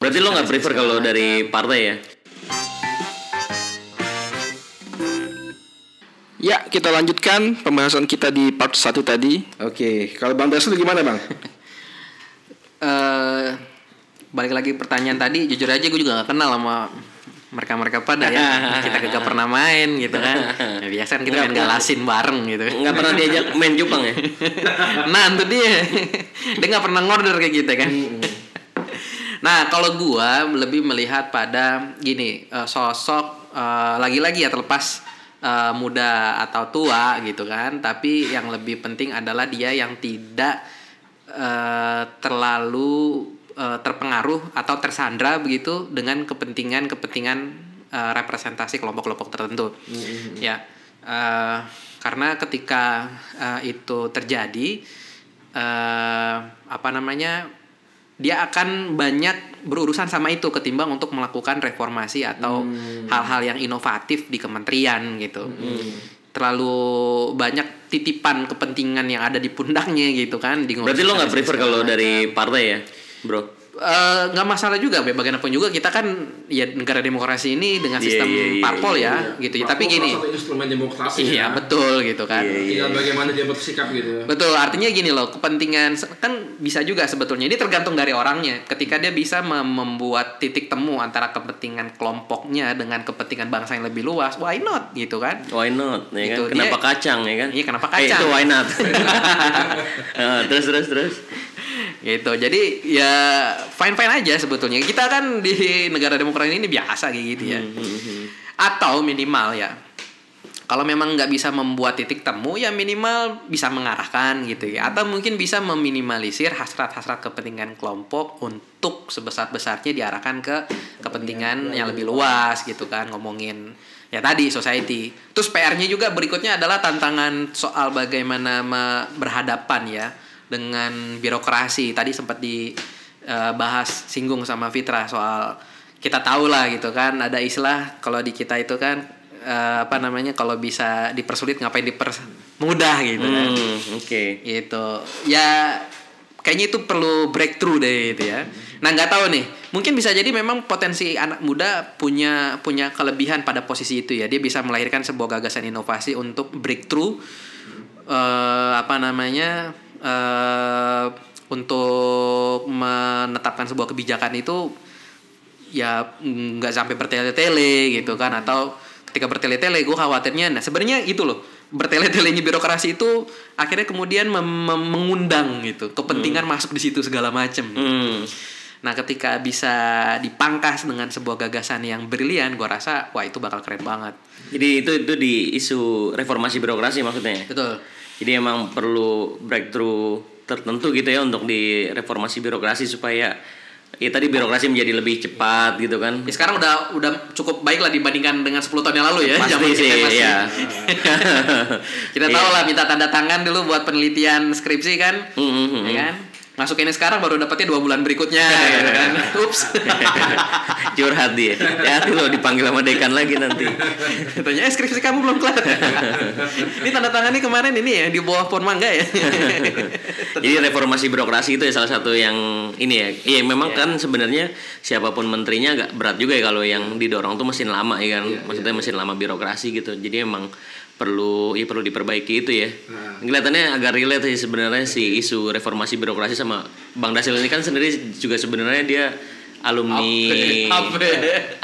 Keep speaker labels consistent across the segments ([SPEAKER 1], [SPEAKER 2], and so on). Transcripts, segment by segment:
[SPEAKER 1] Berarti lo nggak prefer kalau dari partai ya?
[SPEAKER 2] Ya, kita lanjutkan pembahasan kita di part 1 tadi. Oke, kalau Bang Daslu gimana Bang?
[SPEAKER 3] eh balik lagi pertanyaan tadi jujur aja gue juga gak kenal sama mereka mereka pada ya kita kagak pernah main gitu kan ya, biasa kan kita
[SPEAKER 1] Nggak
[SPEAKER 3] main galasin bareng gitu
[SPEAKER 1] Nggak pernah diajak main cupang ya?
[SPEAKER 3] nah itu dia dia nggak pernah ngorder kayak gitu kan nah kalau gua lebih melihat pada gini eh, sosok eh, lagi-lagi ya terlepas eh, muda atau tua gitu kan. Tapi yang lebih penting adalah dia yang tidak eh, terlalu eh, terpengaruh atau tersandra begitu dengan kepentingan-kepentingan eh, representasi kelompok-kelompok tertentu. Ya eh, karena ketika eh, itu terjadi eh, apa namanya dia akan banyak berurusan sama itu ketimbang untuk melakukan reformasi atau hal-hal yang inovatif di kementerian gitu. Terlalu banyak titipan kepentingan yang ada di pundaknya gitu kan di
[SPEAKER 1] Berarti lo nggak prefer kalau dari partai ya, bro?
[SPEAKER 3] Eh, nggak masalah juga bagaimanapun juga kita kan ya negara demokrasi ini dengan
[SPEAKER 1] Iya,
[SPEAKER 3] sistem
[SPEAKER 1] iya, iya,
[SPEAKER 3] parpol
[SPEAKER 1] iya,
[SPEAKER 3] ya gitu tapi
[SPEAKER 2] Parpol
[SPEAKER 3] gini
[SPEAKER 2] satu instrumen demokrasi.
[SPEAKER 3] iya
[SPEAKER 2] ya.
[SPEAKER 3] betul gitu kan
[SPEAKER 1] Iya, iya.
[SPEAKER 2] Tinggal bagaimana dia bersikap gitu.
[SPEAKER 3] Betul, artinya gini loh, kepentingan kan bisa juga sebetulnya ini tergantung dari orangnya. Ketika dia bisa mem- membuat titik temu antara kepentingan kelompoknya dengan kepentingan bangsa yang lebih luas, why not gitu kan?
[SPEAKER 1] Why not? Ya
[SPEAKER 3] Itu
[SPEAKER 1] kan? Kenapa
[SPEAKER 3] dia-
[SPEAKER 1] kacang ya kan?
[SPEAKER 3] Iya, kenapa
[SPEAKER 1] Eh,
[SPEAKER 3] kacang?
[SPEAKER 1] itu why not? Eh, terus terus terus.
[SPEAKER 3] Gitu. Jadi ya fine-fine aja sebetulnya. Kita kan di negara demokrasi ini biasa kayak gitu ya. Atau minimal ya kalau memang nggak bisa membuat titik temu ya minimal bisa mengarahkan gitu ya atau mungkin bisa meminimalisir hasrat-hasrat kepentingan kelompok untuk sebesar-besarnya diarahkan ke kepentingan yang lebih luas gitu kan ngomongin ya tadi society terus PR-nya juga berikutnya adalah tantangan soal bagaimana berhadapan ya dengan birokrasi. Tadi sempat dibahas singgung sama Fitra soal kita tahu lah gitu kan ada istilah kalau di kita itu kan eh, apa namanya kalau bisa dipersulit ngapain dipermudah gitu kan.
[SPEAKER 1] Hmm, oke.
[SPEAKER 3] gitu. Ya kayaknya itu perlu breakthrough deh gitu ya. Nah nggak tahu nih. Mungkin bisa jadi memang potensi anak muda punya punya kelebihan pada posisi itu ya. Dia bisa melahirkan sebuah gagasan inovasi untuk breakthrough eh, apa namanya eh, untuk menetapkan sebuah kebijakan itu ya nggak sampai bertele-tele gitu kan atau ketika bertele-tele gue khawatirnya nah sebenarnya itu loh bertele-telenya birokrasi itu akhirnya kemudian mengundang gitu kepentingan masuk di situ segala macem
[SPEAKER 1] Hmm.
[SPEAKER 3] nah ketika bisa dipangkas dengan sebuah gagasan yang brilian gue rasa wah itu bakal keren banget
[SPEAKER 1] Jadi itu itu di isu reformasi birokrasi maksudnya. ya?
[SPEAKER 3] betul
[SPEAKER 1] Jadi emang perlu breakthrough tertentu gitu ya untuk di reformasi birokrasi supaya ya tadi birokrasi menjadi lebih cepat gitu kan.
[SPEAKER 3] Ya, sekarang udah udah cukup baik lah dibandingkan dengan 10 tahun yang lalu ya.
[SPEAKER 1] Pasti
[SPEAKER 3] Zaman
[SPEAKER 1] sih,
[SPEAKER 3] kita masih-
[SPEAKER 1] iya.
[SPEAKER 3] kita tahu
[SPEAKER 1] Iya.
[SPEAKER 3] lah minta tanda tangan dulu buat penelitian skripsi kan.
[SPEAKER 1] Hmm, hmm.
[SPEAKER 3] Ya kan? Masukinnya sekarang baru dapetnya dua bulan berikutnya gitu kan. Ups.
[SPEAKER 1] Curhat dia. Hati lo dipanggil sama dekan lagi nanti.
[SPEAKER 3] Tanya, eh skripsi kamu belum kelar. ini tanda tangannya kemarin ini ya di bawah pohon mangga ya.
[SPEAKER 1] Jadi reformasi birokrasi itu ya salah satu yang ini ya. Iya memang kan sebenarnya siapa pun menterinya agak berat juga ya kalau yang didorong tuh mesin lama ya kan. Maksudnya mesin lama birokrasi gitu. Jadi emang perlu ya perlu diperbaiki itu ya. Kelihatannya agak relate sih sebenarnya si isu reformasi birokrasi sama Bang Dasil ini kan sendiri juga sebenarnya dia alumni
[SPEAKER 3] Apa?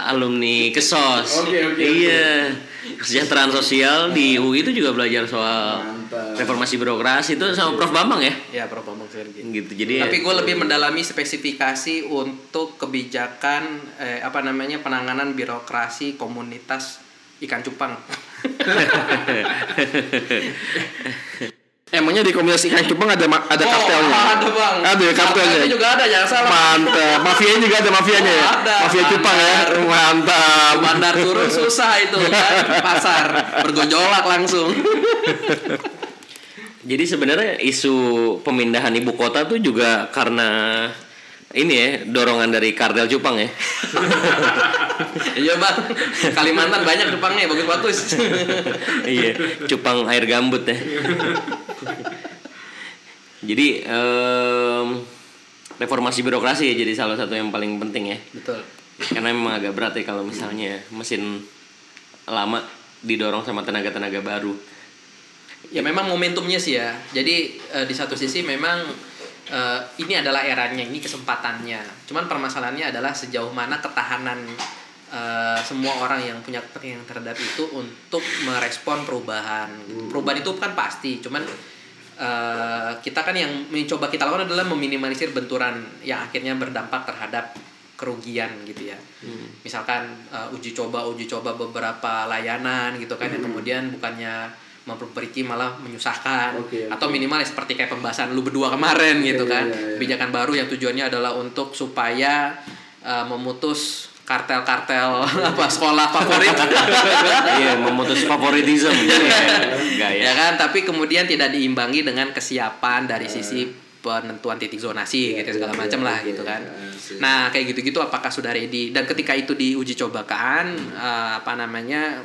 [SPEAKER 1] alumni kesos.
[SPEAKER 2] Oke, oke,
[SPEAKER 1] Iya. Kesejahteraan sosial di UI itu juga belajar soal
[SPEAKER 2] Mantap.
[SPEAKER 1] reformasi birokrasi itu sama Prof Bambang ya
[SPEAKER 3] ya, Prof Bambang Sergi.
[SPEAKER 1] gitu jadi
[SPEAKER 3] Tapi gue lebih mendalami spesifikasi untuk kebijakan eh, apa namanya penanganan birokrasi komunitas ikan cupang.
[SPEAKER 2] Emangnya di komunitas ikan cupang ada ada kartelnya?
[SPEAKER 3] Oh, ada bang.
[SPEAKER 2] Ada ya kartelnya.
[SPEAKER 3] Kartelnya juga ada jangan salah.
[SPEAKER 2] Mantap. Mafianya juga ada mafianya ya?
[SPEAKER 3] Oh, ada.
[SPEAKER 2] Mafia cupang ya. Mantap.
[SPEAKER 3] Bandar turun susah itu kan pasar bergojolak langsung.
[SPEAKER 1] jadi sebenarnya isu pemindahan ibu kota tuh juga karena ini ya dorongan dari kartel cupang ya
[SPEAKER 3] Iya bang, Kalimantan banyak cupangnya bagus-bagus.
[SPEAKER 1] iya cupang air gambut ya jadi em, reformasi birokrasi ya jadi salah satu yang paling penting ya.
[SPEAKER 3] Betul.
[SPEAKER 1] Karena memang agak berat ya kalau misalnya mesin lama didorong sama tenaga-tenaga baru.
[SPEAKER 3] Ya memang momentumnya sih ya. Jadi eh, di satu sisi memang eh, ini adalah eranya, ini kesempatannya. Cuman permasalahannya adalah sejauh mana ketahanan eh, semua orang yang punya kepentingan terhadap itu untuk merespon perubahan. Perubahan itu kan pasti, cuman eh, kita kan yang mencoba kita lakukan adalah meminimalisir benturan yang akhirnya berdampak terhadap kerugian gitu ya. Misalkan eh, uji coba uji coba beberapa layanan gitu kan yang kemudian bukannya memperbaiki malah menyusahkan
[SPEAKER 2] Oke, oke.
[SPEAKER 3] atau minimal ya seperti kayak pembahasan lu berdua kemarin gitu
[SPEAKER 2] Iya,
[SPEAKER 3] kan.
[SPEAKER 2] iya, iya.
[SPEAKER 3] Kebijakan baru yang tujuannya adalah untuk supaya eh, memutus kartel-kartel apa sekolah favorit
[SPEAKER 1] Iya, memutus favoritism. Enggak ya.
[SPEAKER 3] ya kan tapi kemudian tidak diimbangi dengan kesiapan dari sisi penentuan titik zonasi gitu segala macam lah gitu kan nah kayak gitu-gitu apakah sudah ready dan ketika itu diuji cobakan eh, apa namanya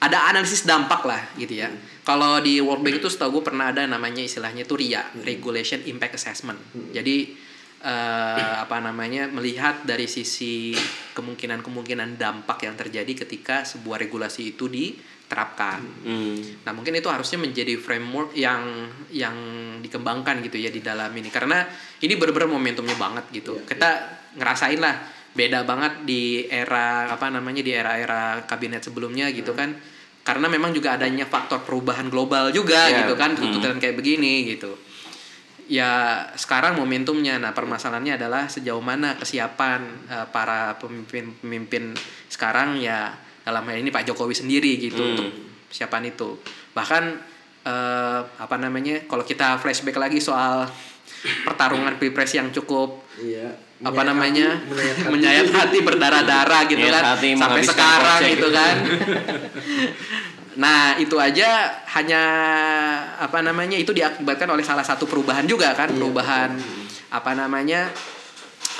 [SPEAKER 3] ada analisis dampak lah gitu ya. Kalau di World Bank itu setahu gue pernah ada namanya istilahnya itu RIA Regulation Impact Assessment. Jadi eh, apa namanya melihat dari sisi kemungkinan-kemungkinan dampak yang terjadi ketika sebuah regulasi itu diterapkan.
[SPEAKER 1] Hmm.
[SPEAKER 3] Nah mungkin itu harusnya menjadi framework yang yang dikembangkan gitu ya di dalam ini. Karena ini benar-benar momentumnya banget gitu. Kita ngerasain lah beda banget di era apa namanya di era-era kabinet sebelumnya gitu kan. Karena memang juga adanya faktor perubahan global juga
[SPEAKER 1] Ya,
[SPEAKER 3] gitu kan
[SPEAKER 1] hmm.
[SPEAKER 3] tuntutan kayak begini gitu. Ya sekarang momentumnya nah permasalahannya adalah sejauh mana kesiapan eh, para pemimpin-pemimpin sekarang ya dalam hal ini Pak Jokowi sendiri gitu
[SPEAKER 1] Hmm.
[SPEAKER 3] untuk persiapan itu bahkan eh, apa namanya kalau kita flashback lagi soal pertarungan pilpres yang cukup
[SPEAKER 2] Iya.
[SPEAKER 3] Apa namanya? menyayat hati. Berdarah-darah gitu
[SPEAKER 1] Menyayat
[SPEAKER 3] kan
[SPEAKER 1] hati,
[SPEAKER 3] sampai sekarang
[SPEAKER 1] kocek.
[SPEAKER 3] gitu kan. Nah itu aja hanya apa namanya itu diakibatkan oleh salah satu perubahan juga kan perubahan apa namanya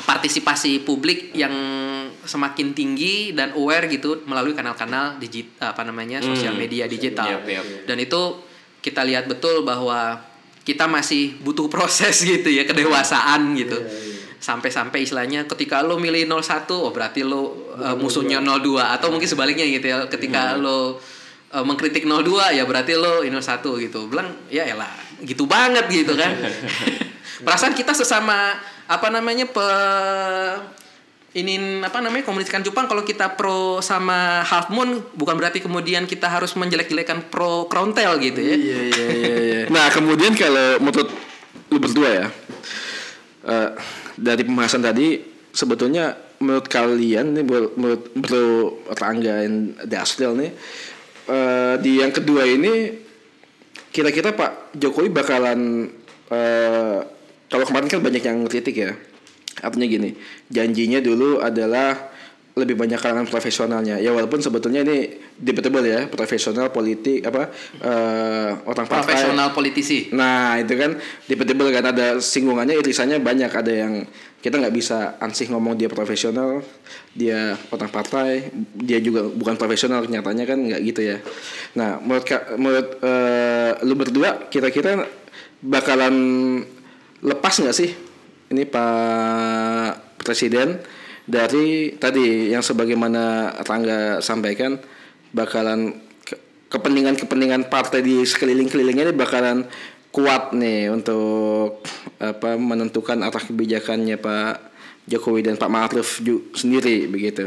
[SPEAKER 3] partisipasi publik yang semakin tinggi dan aware gitu melalui kanal-kanal digit apa namanya sosial
[SPEAKER 1] Hmm.
[SPEAKER 3] media digital.
[SPEAKER 1] Yap, yap.
[SPEAKER 3] dan itu kita lihat betul bahwa kita masih butuh proses gitu ya kedewasaan gitu sampai-sampai istilahnya ketika lo milih 01 oh berarti lo uh, musuhnya 02 atau mungkin sebaliknya gitu ya ketika lo uh, mengkritik 02 ya berarti lo ini 01 gitu bilang ya elah gitu banget gitu kan perasaan kita sesama apa namanya pe ini apa namanya komunitas Jepang kalau kita pro sama Half Moon bukan berarti kemudian kita harus menjelek-jelekan pro Crown Tail gitu ya.
[SPEAKER 2] Iya iya iya. iya. Nah kemudian kalau menurut lu berdua ya eh, dari pembahasan tadi sebetulnya menurut kalian nih menurut, menurut Rangga dan Dasril nih eh, di yang kedua ini kira-kira Pak Jokowi bakalan eh, kalau kemarin kan banyak yang kritik ya artinya gini janjinya dulu adalah lebih banyak kalangan profesionalnya ya walaupun sebetulnya ini debatable ya profesional politik apa eh, orang partai
[SPEAKER 3] Profesional politisi.
[SPEAKER 2] Nah itu kan debatable kan ada singgungannya irisannya banyak ada yang kita nggak bisa ansih ngomong dia profesional dia orang partai dia juga bukan profesional nyatanya kan nggak gitu ya. Nah menurut menurut eh, lu berdua kira-kira bakalan lepas nggak sih ini Pak Presiden dari tadi yang sebagaimana Rangga sampaikan bakalan ke- kepentingan-kepentingan partai di sekeliling-kelilingnya ini bakalan kuat nih untuk apa menentukan arah kebijakannya Pak Jokowi dan Pak Ma'ruf sendiri begitu.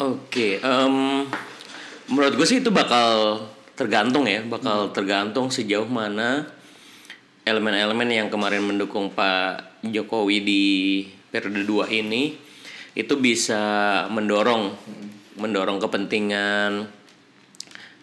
[SPEAKER 1] Oke, em, menurut gue sih itu bakal tergantung ya, bakal tergantung sejauh mana elemen-elemen yang kemarin mendukung Pak Jokowi di periode 2 ini itu bisa mendorong mendorong kepentingan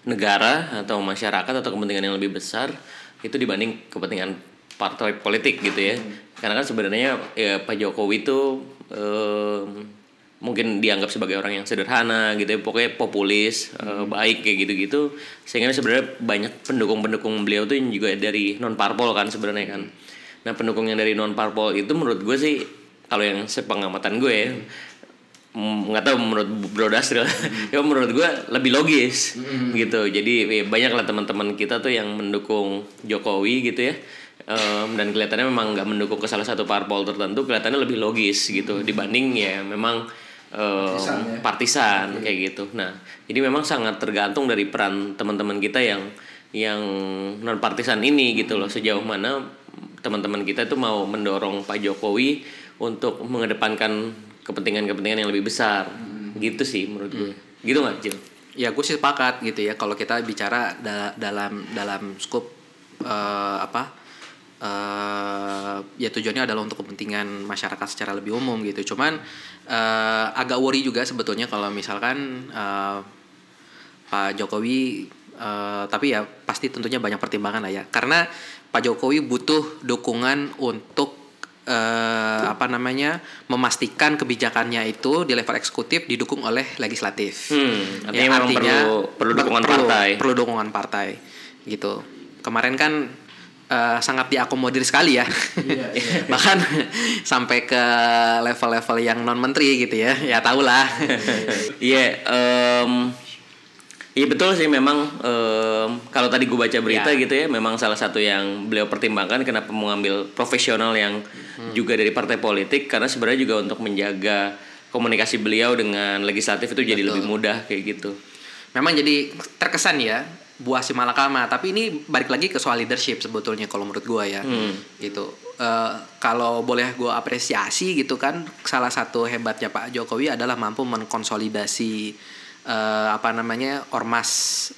[SPEAKER 1] negara atau masyarakat atau kepentingan yang lebih besar itu dibanding kepentingan partai politik gitu ya. Karena kan sebenarnya ya Pak Jokowi itu em, mungkin dianggap sebagai orang yang sederhana gitu ya, pokoknya populis, eh, baik kayak gitu-gitu. Sehingga sebenarnya banyak pendukung-pendukung beliau tuh juga dari non parpol kan sebenarnya kan. Nah, pendukung yang dari non parpol itu menurut gue sih kalau yang sepengamatan gue ya, mm, nggak tahu menurut Bro Dasril. Ya menurut gue lebih logis gitu. Jadi ya, banyak lah teman-teman kita tuh yang mendukung Jokowi gitu ya. Em, dan kelihatannya memang nggak mendukung ke salah satu parpol tertentu kelihatannya lebih logis gitu. Dibanding ya memang em,
[SPEAKER 2] Partisan ya.
[SPEAKER 1] partisan kayak gitu. Nah, jadi memang sangat tergantung dari peran teman-teman kita yang yang non partisan ini gitu loh. Sejauh mana teman-teman kita itu mau mendorong Pak Jokowi untuk mengedepankan kepentingan-kepentingan yang lebih besar. Gitu sih menurut gue. Gitu nggak, Cil?
[SPEAKER 3] Ya gue sih sepakat gitu ya kalau kita bicara da- dalam dalam skup eh, apa eh, ya tujuannya adalah untuk kepentingan masyarakat secara lebih umum gitu. Cuman eh, agak worry juga sebetulnya kalau misalkan eh, Pak Jokowi eh, tapi ya pasti tentunya banyak pertimbangan lah ya. Karena Pak Jokowi butuh dukungan untuk eh, apa namanya memastikan kebijakannya itu di level eksekutif didukung oleh legislatif.
[SPEAKER 1] Hmm,
[SPEAKER 3] Ya,
[SPEAKER 1] artinya memang perlu perlu dukungan partai.
[SPEAKER 3] Perlu dukungan partai gitu. Kemarin kan eh, sangat diakomodir sekali ya. Bahkan sampai ke level-level yang non menteri gitu ya. Ya tahulah.
[SPEAKER 1] Iya, em, iya betul sih memang em, kalau tadi gue baca berita
[SPEAKER 3] Ya.
[SPEAKER 1] gitu ya, memang salah satu yang beliau pertimbangkan kenapa mengambil profesional yang
[SPEAKER 3] Hmm.
[SPEAKER 1] juga dari partai politik karena sebenarnya juga untuk menjaga komunikasi beliau dengan legislatif itu jadi lebih mudah kayak gitu.
[SPEAKER 3] Memang jadi terkesan ya buah si malakama, tapi ini balik lagi ke soal leadership sebetulnya kalau menurut gua ya. Gitu. Eh, kalau boleh gua apresiasi gitu kan salah satu hebatnya Pak Jokowi adalah mampu mengkonsolidasi eh, apa namanya ormas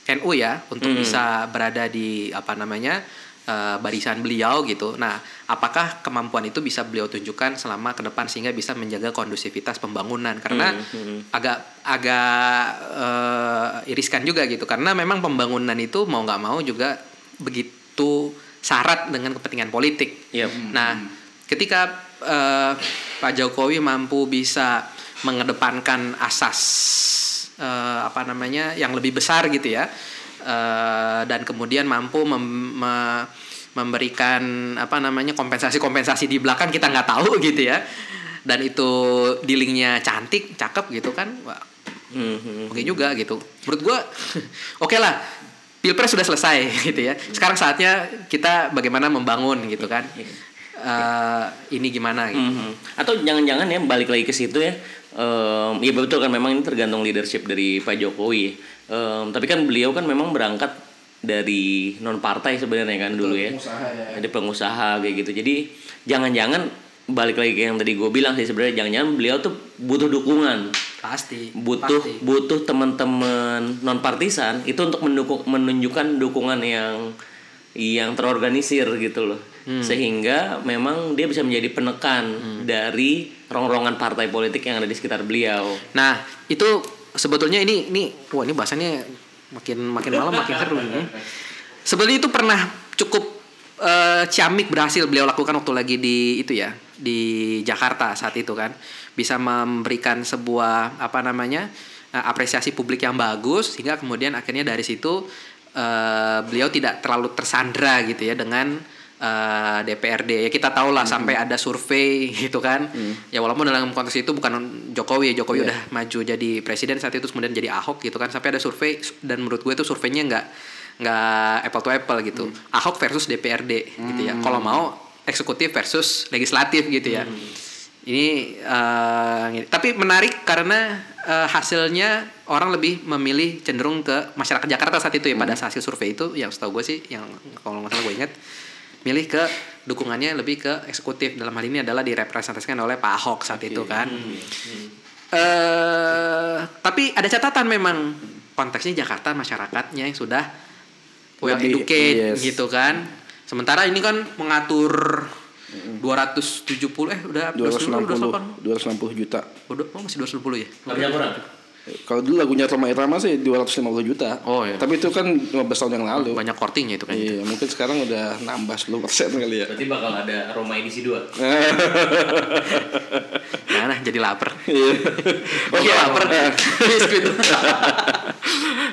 [SPEAKER 3] NU ya untuk bisa berada di apa namanya eh, barisan beliau gitu. Nah, apakah kemampuan itu bisa beliau tunjukkan selama ke depan sehingga bisa menjaga kondusivitas pembangunan? Karena agak agak eh, iriskan juga gitu. Karena memang pembangunan itu mau nggak mau juga begitu syarat dengan kepentingan politik.
[SPEAKER 1] Yap.
[SPEAKER 3] Nah, ketika eh, Pak Jokowi mampu bisa mengedepankan asas eh, apa namanya yang lebih besar gitu ya, eh, dan kemudian mampu mem- me- memberikan apa namanya kompensasi-kompensasi di belakang kita nggak tahu gitu ya, dan itu dealingnya cantik, cakep gitu kan, Wah,
[SPEAKER 1] Mhm.
[SPEAKER 3] oke juga gitu. Menurut gua oke lah. Pilpres sudah selesai gitu ya. Sekarang saatnya kita bagaimana membangun gitu kan. Eh, ini gimana gitu.
[SPEAKER 1] Mhm. Atau jangan-jangan ya balik lagi ke situ ya. Em, ya betul kan memang ini tergantung leadership dari Pak Jokowi. Em, tapi kan beliau kan memang berangkat dari non partai sebenarnya kan dulu ya.
[SPEAKER 2] pengusaha ya.
[SPEAKER 1] Ada pengusaha kayak gitu. Jadi jangan-jangan balik lagi ke yang tadi gue bilang sih sebenarnya jangan-jangan beliau tuh butuh dukungan
[SPEAKER 3] Pasti.
[SPEAKER 1] butuh
[SPEAKER 3] pasti.
[SPEAKER 1] butuh teman-teman non partisan itu untuk mendukung menunjukkan dukungan yang yang terorganisir gitu loh sehingga memang dia bisa menjadi penekan dari rongrongan partai politik yang ada di sekitar beliau.
[SPEAKER 3] Nah, itu sebetulnya ini ini wah ini bahasannya makin makin malam makin seru ini. Sebetulnya itu pernah cukup eh, ciamik berhasil beliau lakukan waktu lagi di itu ya di Jakarta saat itu kan. Bisa memberikan sebuah apa namanya eh, apresiasi publik yang bagus sehingga kemudian akhirnya dari situ eh, beliau tidak terlalu tersandra gitu ya dengan eh, DPRD ya kita tahu lah sampai ada survei gitu kan. Ya walaupun dalam konteks itu bukan Jokowi ya Jokowi udah maju jadi presiden saat itu kemudian jadi Ahok gitu kan. Sampai ada survei dan menurut gue itu surveinya nggak nggak apple to apple gitu. Ahok versus DPRD gitu ya. Kalau mau eksekutif versus legislatif gitu ya. Ini eh, ini. tapi menarik karena eh, hasilnya orang lebih memilih cenderung ke masyarakat Jakarta saat itu ya pada hasil survei itu. Yang setahu gue sih yang kalau nggak salah gue ingat milih ke dukungannya lebih ke eksekutif dalam hal ini adalah direpresentasikan oleh Pak Ahok saat itu kan. eh tapi ada catatan memang konteksnya Jakarta masyarakatnya yang sudah well
[SPEAKER 2] Lebih,
[SPEAKER 3] educated
[SPEAKER 2] yes.
[SPEAKER 3] gitu kan. Sementara ini kan mengatur 270 eh udah
[SPEAKER 2] 260 260 juta.
[SPEAKER 3] Udah, oh masih 260 ya?
[SPEAKER 1] Banyak kurang
[SPEAKER 2] Kalau dulu lagunya Roma Irama sih 250 juta.
[SPEAKER 3] Oh, iya.
[SPEAKER 2] Tapi itu kan 15 tahun yang lalu.
[SPEAKER 3] Banyak kortingnya itu kan.
[SPEAKER 2] Iya, mungkin sekarang udah nambah 10 persen kali ya.
[SPEAKER 1] berarti bakal ada Roma edisi 2
[SPEAKER 3] Nah, nah, jadi lapar.
[SPEAKER 2] Iya.
[SPEAKER 3] Oke, lapar. Biskuit.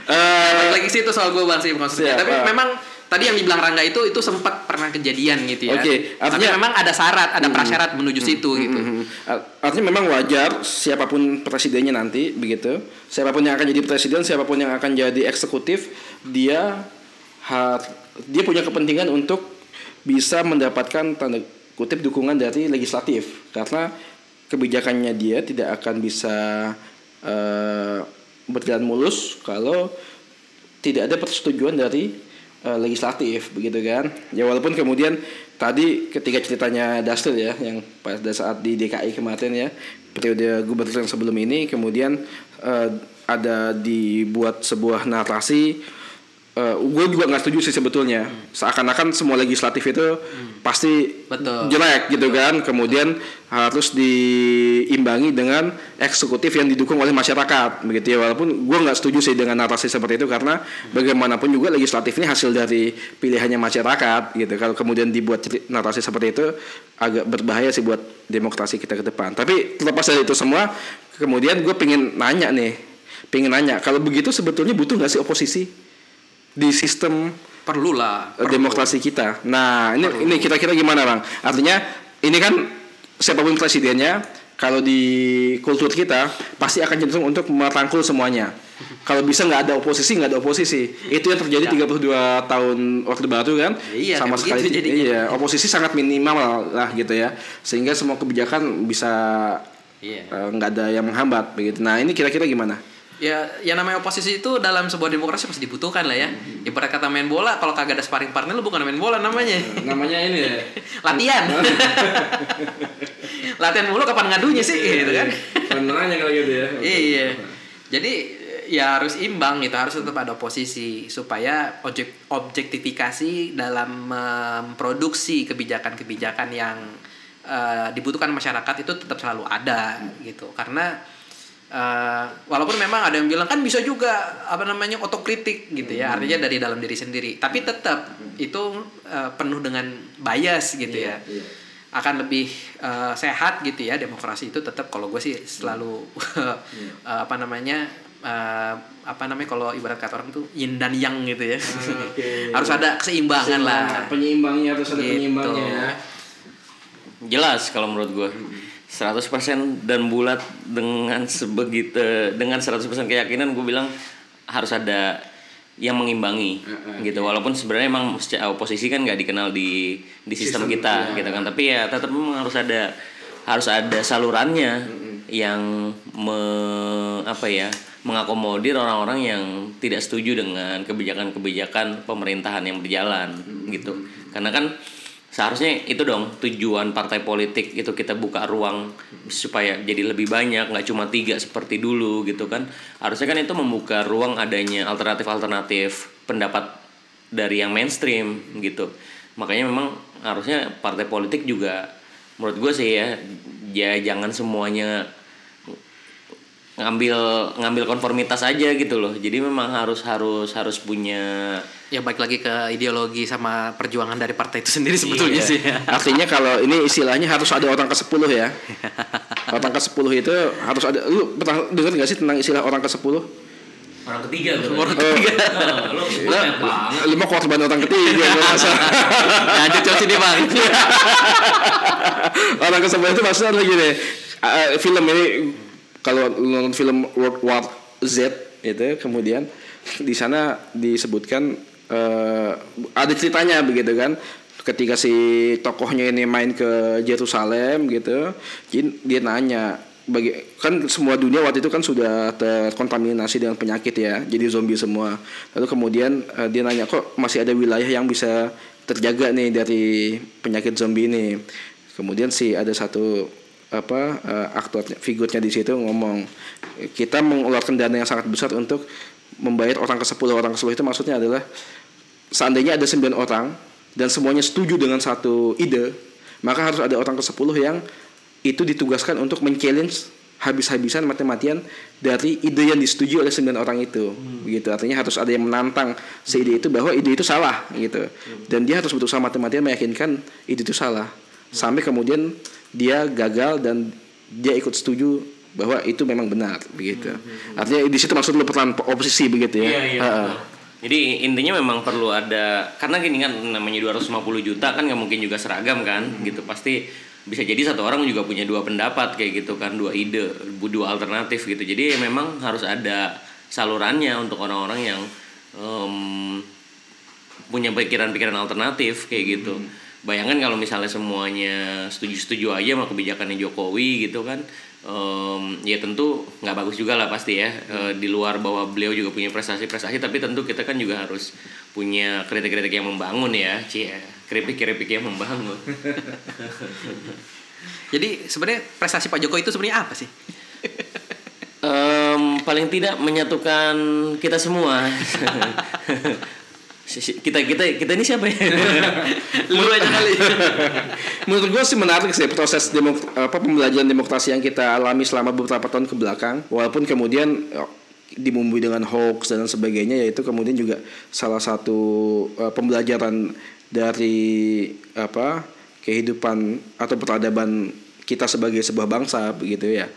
[SPEAKER 3] Balik lagi sih itu soal gue bang sih maksudnya.
[SPEAKER 2] Siap,
[SPEAKER 3] Tapi memang tadi yang dibilang Rangga itu itu sempat pernah kejadian gitu ya.
[SPEAKER 2] Oke,
[SPEAKER 3] Tapi
[SPEAKER 2] artinya-
[SPEAKER 3] memang ada syarat, ada prasyarat menuju situ gitu.
[SPEAKER 2] Mhm. Artinya memang wajar siapa pun presidennya nanti begitu. Siapa pun yang akan jadi presiden, siapa pun yang akan jadi eksekutif, dia ha- dia punya kepentingan untuk bisa mendapatkan tanda kutip dukungan dari legislatif karena kebijakannya dia tidak akan bisa eh, berjalan mulus kalau tidak ada persetujuan dari eh, legislatif begitu kan? Ya walaupun kemudian tadi ketika ceritanya Dastil ya yang pada saat di DKI kemarin ya periode gubernur yang sebelum ini kemudian eh, ada dibuat sebuah narasi eh, gue juga nggak setuju sih sebetulnya. Seakan-akan semua legislatif itu pasti
[SPEAKER 3] Betul.
[SPEAKER 2] jelek gitu kan. Kemudian harus diimbangi dengan eksekutif yang didukung oleh masyarakat begitu ya. Walaupun gue nggak setuju sih dengan narasi seperti itu karena bagaimanapun juga legislatif ini hasil dari pilihannya masyarakat gitu. Kalau kemudian dibuat narasi seperti itu agak berbahaya sih buat demokrasi kita ke depan. Tapi terlepas dari itu semua kemudian gue pengen nanya nih pengen nanya kalau begitu sebetulnya butuh nggak sih oposisi di sistem
[SPEAKER 3] Perlu lah.
[SPEAKER 2] eh, demokrasi kita. Nah, ini ini kira-kira gimana, Bang? Artinya ini kan siapa pun presidennya kalau di kultur kita pasti akan cenderung untuk merangkul semuanya. Kalau bisa nggak ada oposisi, nggak ada oposisi. Itu yang terjadi 32 tahun Orde Baru kan?
[SPEAKER 3] Iya,
[SPEAKER 2] sama
[SPEAKER 3] kayak
[SPEAKER 2] sekali iya, oposisi sangat minimal lah gitu ya. Sehingga semua kebijakan bisa
[SPEAKER 3] Iya.
[SPEAKER 2] eh, nggak ada yang menghambat begitu. Nah, ini kira-kira gimana?
[SPEAKER 3] Ya, yang namanya oposisi itu dalam sebuah demokrasi pasti dibutuhkan lah ya. Ibarat kata main bola, kalau kagak ada sparring partner lu bukan main bola namanya.
[SPEAKER 2] Namanya ini ya.
[SPEAKER 3] Latihan. Latihan mulu kapan ngadunya sih gitu kan.
[SPEAKER 2] Benerannya kalau gitu ya.
[SPEAKER 3] iya. Jadi ya harus imbang gitu, harus tetap ada oposisi supaya objek objektifikasi dalam memproduksi kebijakan-kebijakan yang eh, dibutuhkan masyarakat itu tetap selalu ada gitu. Karena eh, walaupun memang ada yang bilang kan bisa juga apa namanya otokritik gitu ya, artinya dari dalam diri sendiri. Tapi tetap itu eh, penuh dengan bias gitu ya. akan lebih eh, sehat gitu ya demokrasi itu tetap kalau gue sih selalu eh, apa namanya eh, apa namanya kalau ibarat kata orang tuh yin dan yang gitu ya.
[SPEAKER 2] Oke.
[SPEAKER 3] harus ada keseimbangan lah.
[SPEAKER 2] Penyeimbangnya harus ada
[SPEAKER 3] Gitu.
[SPEAKER 2] penyeimbangnya ya.
[SPEAKER 1] jelas kalau menurut gue 100% dan bulat dengan sebegitu dengan 100% keyakinan gue bilang harus ada yang mengimbangi gitu. walaupun sebenarnya emang oposisi kan nggak dikenal di di sistem,
[SPEAKER 2] Sistem,
[SPEAKER 1] kita
[SPEAKER 2] iya.
[SPEAKER 1] gitu kan. Tapi ya tetap memang harus ada harus ada salurannya yang me, apa ya mengakomodir orang-orang yang tidak setuju dengan kebijakan-kebijakan pemerintahan yang berjalan gitu. Karena kan seharusnya itu dong tujuan partai politik itu kita buka ruang supaya jadi lebih banyak nggak cuma tiga seperti dulu gitu kan. Harusnya kan itu membuka ruang adanya alternatif-alternatif pendapat dari yang mainstream gitu. Makanya memang harusnya partai politik juga menurut gue sih ya ya jangan semuanya ngambil ngambil konformitas aja gitu loh jadi memang harus harus harus punya
[SPEAKER 3] ya baik lagi ke ideologi sama perjuangan dari partai itu sendiri sebetulnya
[SPEAKER 1] Iya.
[SPEAKER 3] sih ya.
[SPEAKER 2] Artinya kalau ini istilahnya harus ada orang ke-10 ya. Orang ke-10 itu harus ada lu pernah dengar gak sih tentang istilah orang ke-10?
[SPEAKER 1] orang ketiga tuh
[SPEAKER 3] Orang ketiga.
[SPEAKER 1] lo
[SPEAKER 2] Nah, lu mau korban orang ketiga.
[SPEAKER 3] Lanjut coba sini bang.
[SPEAKER 2] orang ke-10 itu maksudnya lagi nih. eh, film ini kalau nonton film World War Z itu kemudian di sana disebutkan eh, ada ceritanya begitu kan. Ketika si tokohnya ini main ke Yerusalem gitu dia nanya bagi kan semua dunia waktu itu kan sudah terkontaminasi dengan penyakit ya jadi zombie semua. Lalu kemudian eh, dia nanya kok masih ada wilayah yang bisa terjaga nih dari penyakit zombie ini? Kemudian sih ada satu apa eh, aktornya figurnya di situ ngomong kita mengeluarkan dana yang sangat besar untuk membayar orang ke 10 orang ke 10 itu maksudnya adalah seandainya ada 9 orang dan semuanya setuju dengan satu ide maka harus ada orang ke 10 yang itu ditugaskan untuk men-challenge habis-habisan mati-matian dari ide yang disetujui oleh 9 orang itu. Begitu. Artinya harus ada yang menantang si ide itu bahwa ide itu salah gitu. Dan dia harus berusaha mati-matian meyakinkan ide itu salah. Sampai kemudian dia gagal dan dia ikut setuju bahwa itu memang benar begitu. Artinya di situ maksud lu peran oposisi begitu ya?
[SPEAKER 1] Iya, iya.
[SPEAKER 2] Ha-ha.
[SPEAKER 1] betul. Jadi intinya memang perlu ada karena gini kan namanya 250 juta kan nggak mungkin juga seragam kan gitu. Pasti bisa jadi satu orang juga punya dua pendapat kayak gitu kan dua ide dua alternatif gitu. Jadi memang harus ada salurannya untuk orang-orang yang em, punya pikiran-pikiran alternatif kayak gitu bayangkan kalau misalnya semuanya setuju-setuju aja sama kebijakannya Jokowi gitu kan em, ya tentu nggak bagus juga lah pasti ya. Eh, di luar bahwa beliau juga punya prestasi-prestasi tapi tentu kita kan juga harus punya kritik-kritik yang membangun ya. Cie kritik-kritik yang membangun.
[SPEAKER 3] Jadi sebenarnya prestasi Pak Jokowi itu sebenarnya apa sih?
[SPEAKER 1] Em, paling tidak menyatukan kita semua kita kita kita ini siapa ya
[SPEAKER 3] Lu aja kali.
[SPEAKER 2] Menurut gue sih menarik sih proses demok apa pembelajaran demokrasi yang kita alami selama beberapa tahun ke belakang. Walaupun kemudian eh, dibumbui dengan hoax dan sebagainya, yaitu kemudian juga salah satu eh, pembelajaran dari apa kehidupan atau peradaban kita sebagai sebuah bangsa begitu ya.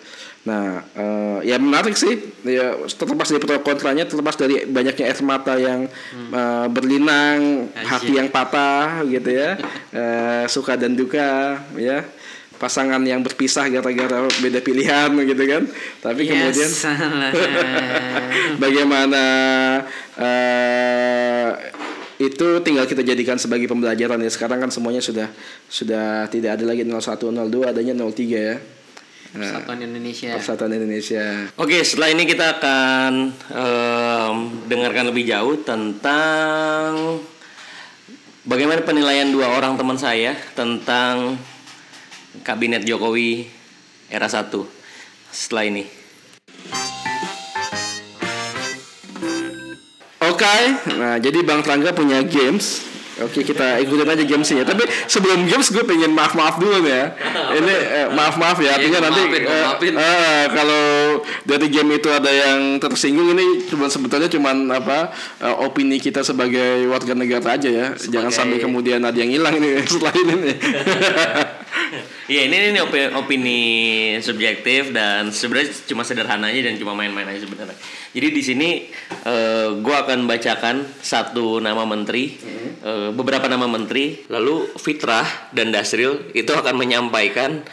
[SPEAKER 2] Nah, eh, ya menarik sih. Ya terlepas dari pro kontranya, terlepas dari banyaknya air mata yang eh, berlinang, hati yang patah gitu ya. Eh, suka dan duka ya. Pasangan yang berpisah gara-gara beda pilihan gitu kan. Tapi
[SPEAKER 3] Ya
[SPEAKER 2] kemudian bagaimana eh itu tinggal kita jadikan sebagai pembelajaran ya. Sekarang kan semuanya sudah sudah tidak ada lagi 01 02 adanya 03 ya. Nah,
[SPEAKER 3] Persatuan Indonesia.
[SPEAKER 2] Persatuan Indonesia.
[SPEAKER 1] Oke, setelah ini kita akan em, dengarkan lebih jauh tentang bagaimana penilaian dua orang teman saya tentang kabinet Jokowi era 1 setelah ini.
[SPEAKER 2] Oke, nah jadi Bang Trangga punya games. Oke kita ikutin aja gamesnya. Tapi sebelum games gue pengen maaf maaf dulu ya. Ini eh, maaf maaf ya. Artinya
[SPEAKER 3] Iya,
[SPEAKER 2] nanti
[SPEAKER 3] maafin,
[SPEAKER 2] eh, eh, kalau dari game itu ada yang tersinggung ini cuma sebetulnya cuman apa eh, opini kita sebagai warga negara aja ya. Jangan sampai kemudian ada yang hilang ini setelah ini.
[SPEAKER 1] Iya ini ini opi- opini subjektif dan sebenarnya cuma sederhana aja dan cuma main-main aja sebenarnya. Jadi di sini eh, gue akan bacakan satu nama menteri, eh, beberapa nama menteri, lalu Fitrah dan Dasril itu akan menyampaikan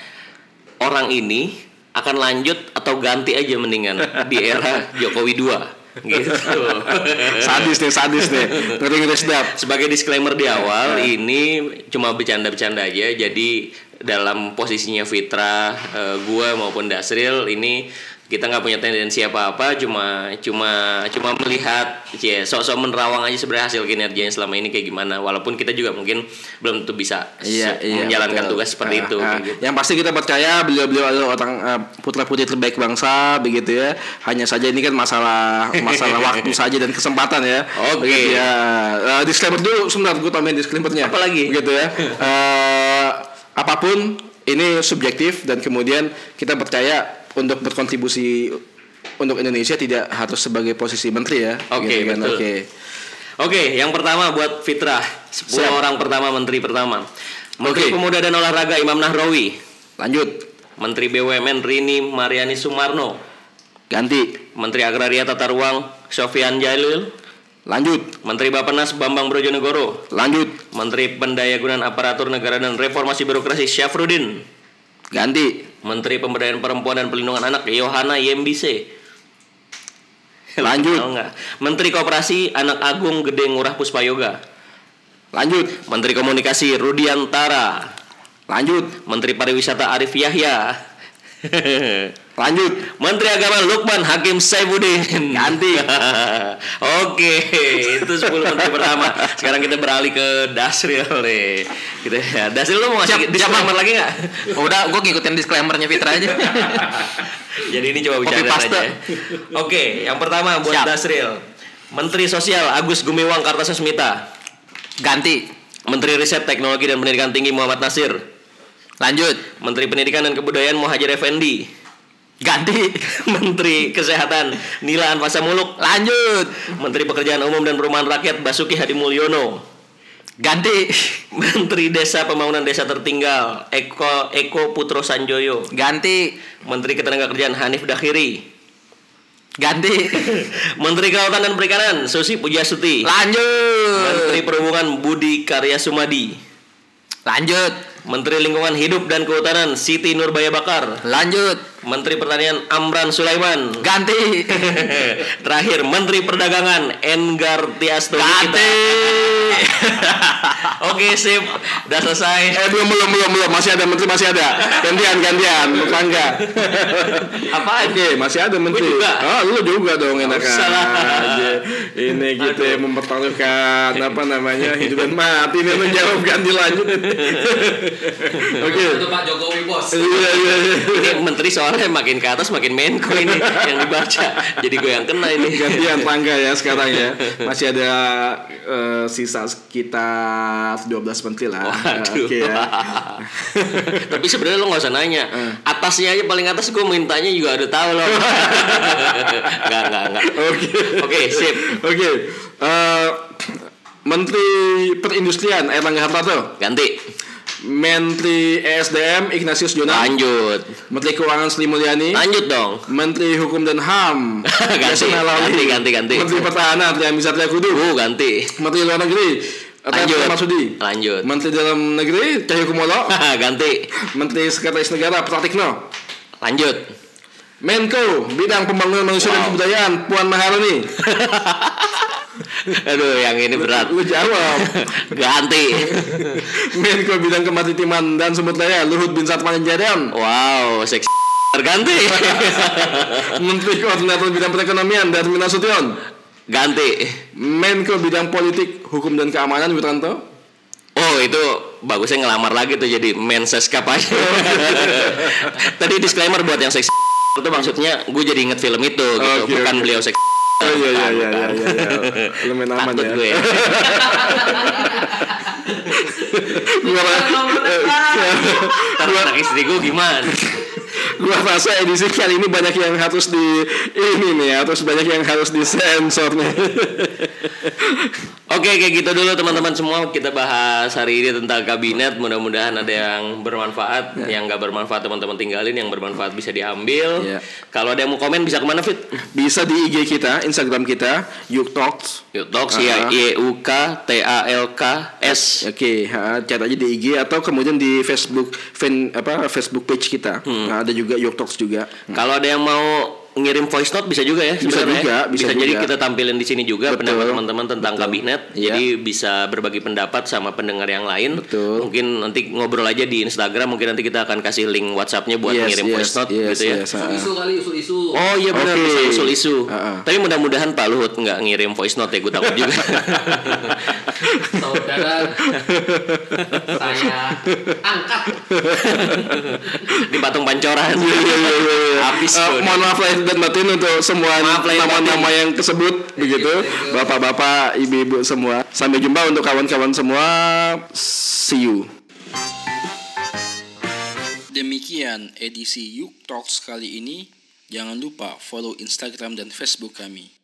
[SPEAKER 1] orang ini akan lanjut atau ganti aja mendingan di era Jokowi 2 gitu.
[SPEAKER 2] sadis nih, sadis nih. Ngeri ngeri sedap.
[SPEAKER 1] Sebagai disclaimer di awal, ini cuma bercanda-bercanda aja. Jadi dalam posisinya Fitra, eh, gua maupun Dasril ini kita nggak punya tendensi apa-apa, cuma cuma cuma melihat, ya sok-sok menerawang aja sebenarnya hasil kinerjanya selama ini kayak gimana. Walaupun kita juga mungkin belum tentu bisa se- menjalankan
[SPEAKER 2] betul.
[SPEAKER 1] tugas seperti
[SPEAKER 2] Ah,
[SPEAKER 1] itu. kayak gitu.
[SPEAKER 2] Yang pasti kita percaya beliau-beliau adalah orang putra putri terbaik bangsa begitu ya. Hanya saja ini kan masalah masalah waktu saja dan kesempatan ya.
[SPEAKER 1] Oke.
[SPEAKER 2] Begitu ya. Eh, disclaimer dulu sebentar gue tambahin disclaimernya.
[SPEAKER 1] Apa lagi?
[SPEAKER 2] Gitu ya. Eh, apa pun ini subjektif dan kemudian kita percaya untuk berkontribusi untuk Indonesia tidak harus sebagai posisi menteri ya.
[SPEAKER 1] Oke,
[SPEAKER 2] Gitu kan.
[SPEAKER 1] betul.
[SPEAKER 2] Oke.
[SPEAKER 1] Oke, yang pertama buat Fitrah, 10
[SPEAKER 2] Siap.
[SPEAKER 1] orang pertama menteri pertama. Menteri
[SPEAKER 2] Oke.
[SPEAKER 1] Pemuda dan Olahraga Imam Nahrawi,
[SPEAKER 2] Lanjut.
[SPEAKER 1] Menteri BUMN Rini Mariani Sumarno,
[SPEAKER 2] Ganti.
[SPEAKER 1] Menteri Agraria Tata Ruang Sofian Jalil,
[SPEAKER 2] Lanjut.
[SPEAKER 1] Menteri Bappenas Bambang Brojonegoro,
[SPEAKER 2] Lanjut.
[SPEAKER 1] Menteri Pendayagunaan Aparatur Negara dan Reformasi Birokrasi Syafruddin,
[SPEAKER 2] Ganti.
[SPEAKER 1] Menteri Pemberdayaan Perempuan dan Pelindungan Anak Yohana Yembise.
[SPEAKER 2] Lanjut.
[SPEAKER 1] Menteri Koperasi Anak Agung Gede Ngurah Puspayoga,
[SPEAKER 2] Lanjut.
[SPEAKER 1] Menteri Komunikasi Rudiantara,
[SPEAKER 2] Lanjut.
[SPEAKER 1] Menteri Pariwisata Arif Yahya,
[SPEAKER 2] Lanjut.
[SPEAKER 1] Menteri Agama Lukman Hakim Saifuddin.
[SPEAKER 2] Ganti.
[SPEAKER 1] Oke, itu 10 menteri pertama. Sekarang kita beralih ke Dasril nih. Gitu ya. Dasril lu mau ngasih
[SPEAKER 3] Siap,
[SPEAKER 1] disclaimer lagi nggak?
[SPEAKER 3] Udah, gue ngikutin disclaimernya Fitra aja.
[SPEAKER 1] Jadi ini coba bicara aja. ya. Oke, yang pertama buat
[SPEAKER 3] Siap.
[SPEAKER 1] Dasril. Menteri Sosial Agus Gumiwang Kartasasmita.
[SPEAKER 3] Ganti.
[SPEAKER 1] Menteri Riset Teknologi dan Pendidikan Tinggi Muhammad Nasir.
[SPEAKER 3] Lanjut.
[SPEAKER 1] Menteri Pendidikan dan Kebudayaan Muhajir Effendi.
[SPEAKER 3] Ganti.
[SPEAKER 1] Menteri Kesehatan Nila Anfasa Muluk.
[SPEAKER 3] Lanjut.
[SPEAKER 1] Menteri Pekerjaan Umum dan Perumahan Rakyat Basuki Hadi Mulyono.
[SPEAKER 3] Ganti.
[SPEAKER 1] Menteri Desa Pembangunan Desa Tertinggal Eko Eko Putro Sanjoyo.
[SPEAKER 3] Ganti.
[SPEAKER 1] Menteri Ketenagakerjaan Hanif Dakhiri.
[SPEAKER 3] Ganti.
[SPEAKER 1] Menteri Kelautan dan Perikanan Susi Pujiastuti.
[SPEAKER 3] Lanjut.
[SPEAKER 1] Menteri Perhubungan Budi Karya Sumadi.
[SPEAKER 3] Lanjut.
[SPEAKER 1] Menteri Lingkungan Hidup dan Kehutanan Siti Nurbaya Bakar.
[SPEAKER 3] Lanjut.
[SPEAKER 1] Menteri Pertanian Amran Sulaiman.
[SPEAKER 3] Ganti.
[SPEAKER 1] Terakhir Menteri Perdagangan Enggar Tiasto.
[SPEAKER 3] Ganti.
[SPEAKER 1] Oke sip, udah selesai.
[SPEAKER 2] Eh belum belum belum belum masih ada menteri masih ada. Gantian gantian Bangga.
[SPEAKER 1] Apa?
[SPEAKER 2] Oke, masih ada menteri.
[SPEAKER 1] Gua juga.
[SPEAKER 2] Ah, lu juga dong enak aja. Ini gitu ya mempertaruhkan apa namanya hidup dan mati ini menjawab ganti lanjut. Oke.
[SPEAKER 3] Itu Pak Jokowi bos.
[SPEAKER 2] Iya iya iya.
[SPEAKER 1] Ini menteri soalnya makin ke atas makin menko ini yang dibaca. Jadi gue yang kena ini.
[SPEAKER 2] Gantian tangga ya sekarang ya. Masih ada eh, sisa sekitar 12 menteri lah.
[SPEAKER 1] Waduh.
[SPEAKER 2] Oke ya.
[SPEAKER 1] Tapi sebenarnya lo nggak usah nanya. Atasnya aja paling atas gue mintanya juga udah tahu loh. Enggak, enggak, enggak.
[SPEAKER 2] Oke.
[SPEAKER 1] Oke, sip.
[SPEAKER 2] Oke. Eh, Menteri Perindustrian Erlangga Hartarto,
[SPEAKER 1] Ganti.
[SPEAKER 2] Menteri ESDM Ignatius Jonan,
[SPEAKER 1] Lanjut.
[SPEAKER 2] Menteri Keuangan Sri Mulyani,
[SPEAKER 1] Lanjut dong.
[SPEAKER 2] Menteri Hukum dan HAM
[SPEAKER 1] Ganti, ganti, ganti, ganti.
[SPEAKER 2] Menteri Pertahanan Trian Satria Kudu,
[SPEAKER 1] Uh, ganti.
[SPEAKER 2] Menteri Luar Negeri
[SPEAKER 1] Lanjut.
[SPEAKER 2] Marsudi,
[SPEAKER 1] Lanjut.
[SPEAKER 2] Menteri Dalam Negeri Cahyo Kumolo,
[SPEAKER 1] ganti.
[SPEAKER 2] Menteri Sekretaris Negara Pratikno,
[SPEAKER 1] Lanjut.
[SPEAKER 2] Menko Bidang Pembangunan Manusia dan
[SPEAKER 1] Wow.
[SPEAKER 2] Kebudayaan Puan Maharani.
[SPEAKER 1] Aduh, yang ini berat.
[SPEAKER 2] Lu jawab.
[SPEAKER 1] Ganti.
[SPEAKER 2] Menko Bidang Kemaritiman dan Sumber Daya Luhut Bin Sarpanjaitan.
[SPEAKER 1] Wow, seks ganti.
[SPEAKER 2] Menteri Koordinator Bidang Perekonomian Darmin Nasution.
[SPEAKER 1] ganti.
[SPEAKER 2] Menko Bidang Politik, Hukum dan Keamanan Wiranto.
[SPEAKER 1] Oh itu bagusnya ngelamar lagi tuh jadi menseskap aja. Tadi disclaimer buat yang seks itu maksudnya gue jadi inget film itu gitu,
[SPEAKER 2] Oke,
[SPEAKER 1] bukan
[SPEAKER 2] oke.
[SPEAKER 1] beliau seks.
[SPEAKER 2] Oh iya iya iya
[SPEAKER 1] Bukan,
[SPEAKER 2] iya iya. iya. Lumayan aman
[SPEAKER 1] Takut
[SPEAKER 2] ya.
[SPEAKER 1] gue.
[SPEAKER 2] Gua
[SPEAKER 1] Ntar anak istri gue gimana?
[SPEAKER 2] Gua rasa edisi kali ini banyak yang harus di ini nih, harus banyak yang harus disensor nih.
[SPEAKER 1] Oke kayak gitu dulu teman-teman semua kita bahas hari ini tentang kabinet mudah-mudahan ada yang bermanfaat yang nggak bermanfaat teman-teman tinggalin yang bermanfaat bisa diambil
[SPEAKER 2] Ya.
[SPEAKER 1] kalau ada yang mau komen bisa ke mana fit
[SPEAKER 2] Bisa di IG kita, Instagram kita, Yuk Talks.
[SPEAKER 1] yuk talks ya. Y U K T A L K S
[SPEAKER 2] Oke, ha, chat aja di IG atau kemudian di Facebook fan apa Facebook page kita.
[SPEAKER 1] Hmm.
[SPEAKER 2] Nah, ada juga Yuk Talks juga.
[SPEAKER 1] Kalau ada yang mau ngirim voice note bisa juga ya
[SPEAKER 2] Bisa
[SPEAKER 1] sebenarnya.
[SPEAKER 2] juga, bisa
[SPEAKER 1] jadi
[SPEAKER 2] juga.
[SPEAKER 1] kita tampilin di sini juga
[SPEAKER 2] Betul.
[SPEAKER 1] pendapat teman-teman tentang kabinet.
[SPEAKER 2] Iya.
[SPEAKER 1] Jadi bisa berbagi pendapat sama pendengar yang lain.
[SPEAKER 2] Betul.
[SPEAKER 1] Mungkin nanti ngobrol aja di Instagram. Mungkin nanti kita akan kasih link WhatsApp-nya buat
[SPEAKER 2] Yes,
[SPEAKER 1] ngirim
[SPEAKER 2] yes,
[SPEAKER 1] voice note
[SPEAKER 2] yes,
[SPEAKER 1] gitu ya.
[SPEAKER 2] yes, ha.
[SPEAKER 3] Isu kali usul isu.
[SPEAKER 1] Oh iya benar
[SPEAKER 2] Oke.
[SPEAKER 1] bisa usul isu.
[SPEAKER 2] Ha-ha.
[SPEAKER 1] Tapi mudah-mudahan Pak Luhut nggak ngirim voice note ya, gue takut juga.
[SPEAKER 3] Saudara saya angkat.
[SPEAKER 1] Di patung pancoran. Habis
[SPEAKER 2] Eh,
[SPEAKER 1] tuh.
[SPEAKER 2] mohon maaf lahir dan batin untuk semua nama-nama yang tersebut begitu. Bapak-bapak ibu-ibu semua. Sampai jumpa untuk kawan-kawan semua. See you. Demikian edisi Yuk Talks kali ini. Jangan lupa follow Instagram dan Facebook kami